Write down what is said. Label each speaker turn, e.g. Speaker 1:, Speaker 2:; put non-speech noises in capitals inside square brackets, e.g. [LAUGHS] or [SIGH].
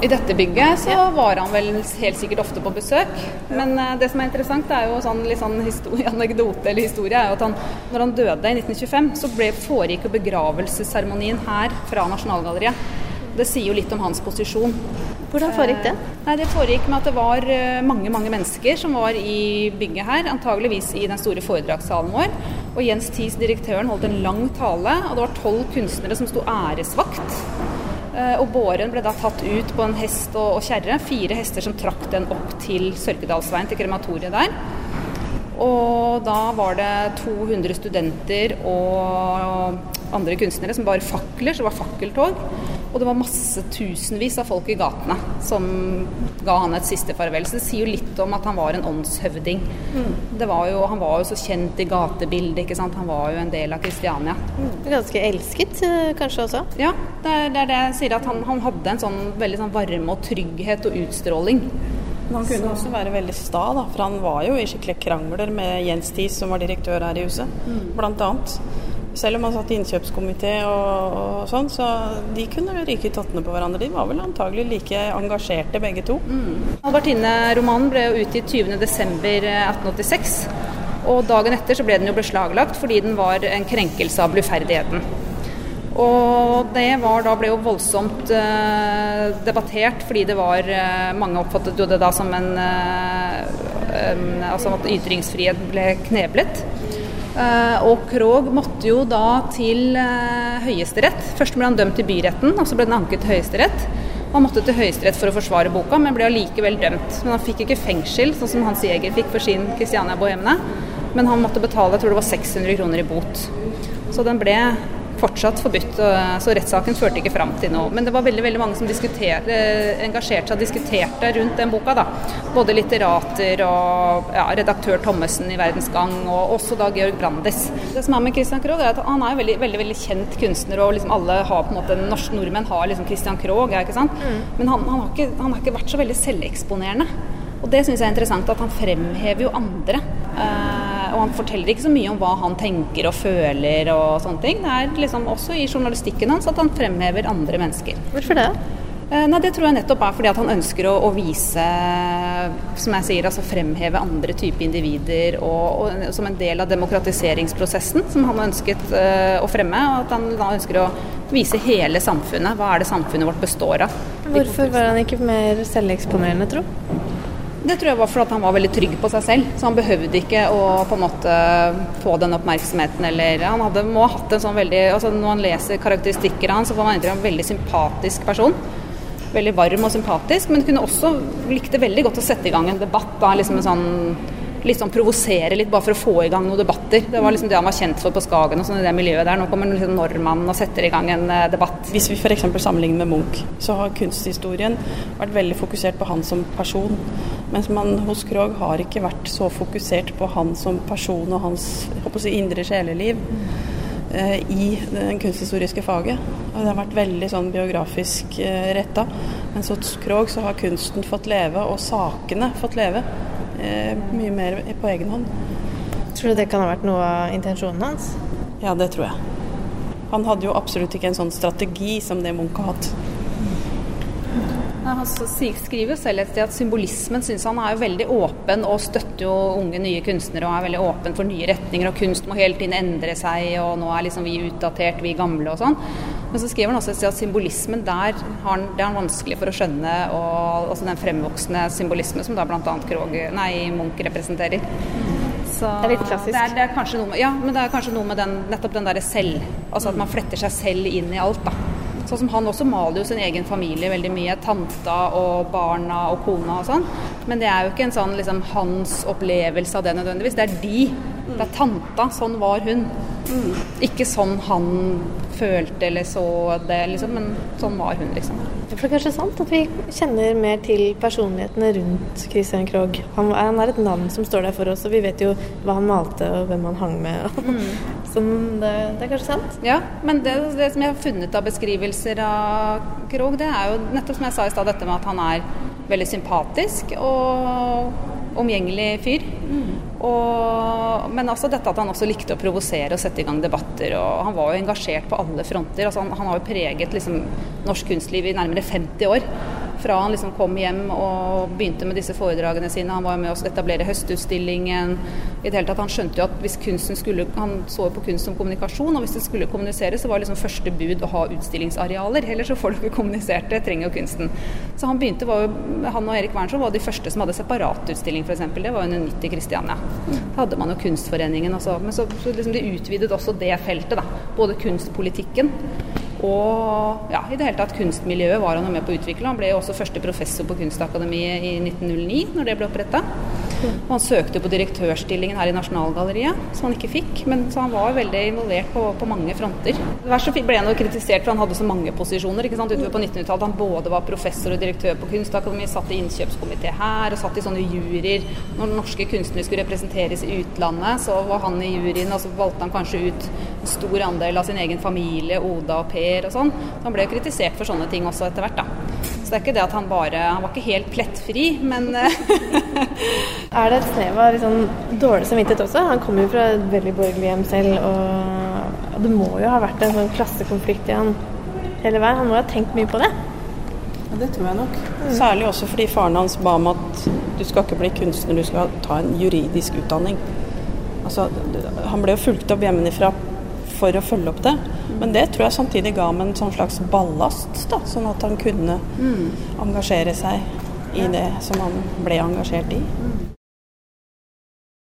Speaker 1: I dette bygget så var han vel helt sikkert ofte på besøk. Men uh, det som er interessant, er jo sånn, litt sånn historie, [LAUGHS] anekdote eller historie, er jo at han, når han døde i 1925, så ble, foregikk begravelsesseremonien her fra Nasjonalgalleriet. Det sier jo litt om hans posisjon.
Speaker 2: Hvordan foregikk det?
Speaker 1: Eh, nei, Det foregikk med at det var uh, mange mange mennesker som var i bygget her. Antageligvis i den store foredragssalen vår. Og Jens Thies, direktøren, holdt en lang tale. Og det var tolv kunstnere som sto æresvakt. Eh, og båren ble da tatt ut på en hest og, kjerre. Fire hester som trakk den opp til Sørkedalsveien, til krematoriet der. Og da var det 200 studenter og andre kunstnere som bar fakler, så det var fakkeltog. Og det var masse tusenvis av folk i gatene som ga han et siste farvel. Så det sier jo litt om at han var en åndshøvding. Mm. Var jo, han var jo så kjent i gatebildet, ikke sant. Han var jo en del av Kristiania.
Speaker 2: Mm. Ganske elsket eh, kanskje også?
Speaker 1: Ja, det er det, jeg sier. At han, han hadde en sånn veldig sånn varme og trygghet og utstråling.
Speaker 3: Men han kunne også være veldig sta, da, for han var jo i skikkelige krangler med Jens Thies, som var direktør her i huset, mm. blant annet. Selv om han satt i innkjøpskomité og, og, sånn, så de kunne ryke i tottene på hverandre. De var vel antagelig like engasjerte begge to.
Speaker 1: Mm. Albertine-romanen ble jo utgitt 20.12.1886. Og dagen etter så ble den jo beslaglagt fordi den var en krenkelse av bluferdigheten. Og det var, da ble jo voldsomt eh, debattert, fordi det var eh, Mange oppfattet jo det da som en eh, Altså at ytringsfrihet ble kneblet. Eh, og Krog måtte jo da til uh, Høyesterett. Først ble han dømt i byretten, og så ble den anket til Høyesterett. Han måtte til Høyesterett for å forsvare boka, men ble allikevel dømt. Men han fikk ikke fengsel, sånn som Hans Jæger fikk for sin Kristiania-bohemene. Men han måtte betale jeg tror det var 600 kroner i bot. Så den ble fortsatt forbudt, så rettssaken førte ikke fram til noe. Men det var veldig veldig mange som eh, engasjerte seg og diskuterte rundt den boka. da. Både litterater og ja, redaktør Thommessen i Verdens Gang, og også da Georg Brandes. Det som er med Christian Krogh, er at han er veldig, veldig, veldig kjent kunstner, og liksom alle har på en måte, norske nordmenn har liksom Christian Krogh, ikke sant? Mm. men han, han, har ikke, han har ikke vært så veldig selveksponerende. Og det syns jeg er interessant, at han fremhever jo andre. Uh, og han forteller ikke så mye om hva han tenker og føler og sånne ting. Det er liksom også i journalistikken hans at han fremhever andre mennesker.
Speaker 2: Hvorfor det?
Speaker 1: Uh, nei, Det tror jeg nettopp er fordi at han ønsker å, å vise, som jeg sier, altså fremheve andre typer individer og, og, som en del av demokratiseringsprosessen som han har ønsket uh, å fremme. Og at han da ønsker å vise hele samfunnet. Hva er det samfunnet vårt består av?
Speaker 2: Hvorfor var han ikke mer selveksponerende, tro?
Speaker 1: Det tror jeg var fordi han var veldig trygg på seg selv. Så han behøvde ikke å på en måte få den oppmerksomheten eller Han hadde, må ha hatt en sånn veldig altså Når man leser karakteristikker av han, så får man inntrykk av en veldig sympatisk person. Veldig varm og sympatisk, men kunne også likte veldig godt å sette i gang en debatt. da, liksom en sånn sånn provosere litt, bare for å få i gang noen debatter. Det var liksom det han var kjent for på Skagen og sånn i det miljøet der. Nå kommer liksom Normann og setter i gang en uh, debatt.
Speaker 3: Hvis vi f.eks. sammenligner med Munch, så har kunsthistorien vært veldig fokusert på han som person. Mens man hos Krogh har ikke vært så fokusert på han som person og hans si, indre sjeleliv eh, i det kunsthistoriske faget. Det har vært veldig sånn biografisk eh, retta. Mens hos Krogh så har kunsten fått leve, og sakene fått leve eh, mye mer på egen hånd.
Speaker 2: Tror du det kan ha vært noe av intensjonen hans?
Speaker 3: Ja, det tror jeg. Han hadde jo absolutt ikke en sånn strategi som det Munch har hatt.
Speaker 1: Han skriver selv et sted at symbolismen syns han er jo veldig åpen og støtter jo unge, nye kunstnere og er veldig åpen for nye retninger. Og kunst må hele tiden endre seg, og nå er liksom vi utdatert, vi gamle og sånn. Men så skriver han også et sted at symbolismen der har han, det er han vanskelig for å skjønne. Og altså den fremvoksende symbolisme som da bl.a. Munch representerer.
Speaker 2: Så, det er litt klassisk.
Speaker 1: Det er, det er med, ja, men det er kanskje noe med den, nettopp den derre selv. Altså at man fletter seg selv inn i alt, da. Sånn som Han også maler jo sin egen familie veldig mye. Tanta og barna og kona og sånn. Men det er jo ikke en sånn liksom, hans opplevelse av det nødvendigvis. Det er de. Det er tanta. Sånn var hun. Mm. Ikke sånn han følte eller så det, liksom, men sånn var hun, liksom.
Speaker 2: Det er kanskje sant at vi kjenner mer til personlighetene rundt Christian Krogh. Han, han, er et navn som står der for oss, og vi vet jo hva han malte og hvem han hang med. [LAUGHS] Mm. Sånn, det, det, er kanskje sant?
Speaker 1: Ja, men det, det, som jeg har funnet av beskrivelser av Krogh, det er jo nettopp som jeg sa i stad, dette med at han er veldig sympatisk og omgjengelig fyr. Mm. Og, men altså dette at han også likte å provosere og sette i gang debatter. og Han var jo engasjert på alle fronter. Altså han, han, har jo preget liksom, norsk kunstliv i nærmere 50 år. Fra han liksom kom hjem og begynte med disse foredragene sine. Han var med oss å etablere Høstutstillingen. I det hele tatt, Han skjønte jo at hvis kunsten skulle, han så på kunst som kommunikasjon, og hvis det skulle kommuniseres, så var liksom første bud å ha utstillingsarealer. Ellers så får du ikke det, trenger jo kunsten. Så han begynte, jo, han og Erik Wernskjold var de første som hadde separatutstilling, f.eks. Det var under nytt i Kristiania. Da hadde man jo Kunstforeningen også. Men så, så liksom de utvidet også det feltet, da. Både kunstpolitikken og ja, i det hele tatt kunstmiljøet var han med på å utvikle. Han ble jo også første professor på Kunstakademiet i 1909, når det ble oppretta. Og han søkte på direktørstillingen her i Nasjonalgalleriet, som han ikke fikk. Men så han var veldig involvert på, på mange fronter. Verst så ble han jo kritisert for han hadde så mange posisjoner. ikke sant, Utover på 1900-tallet. Han både var professor og direktør på Kunstakademiet, satt i innkjøpskomité her, og satt i sånne juryer. Når norske kunstnere skulle representeres i utlandet, så var han i juryen, og så valgte han kanskje ut en stor andel av sin egen familie, Oda og Per og sånn. Så han ble kritisert for sånne ting også etter hvert, da. Så det er ikke det at han bare Han var ikke helt plettfri, men [LAUGHS]
Speaker 2: Er det et snev av liksom dårlig samvittighet også? Han kommer jo fra et veldig borgerlig hjem selv, og det må jo ha vært en sånn klassekonflikt i han hele veien. Han må jo ha tenkt mye på det.
Speaker 3: Ja, det tror jeg nok. Særlig også fordi faren hans ba om at du skal ikke bli kunstner, du skal ta en juridisk utdanning. Altså, han ble jo fulgt opp hjemmefra for å følge opp det. Men det tror jeg samtidig ga ham en sånn slags ballast, da, sånn at han kunne engasjere seg i det som han ble engasjert i.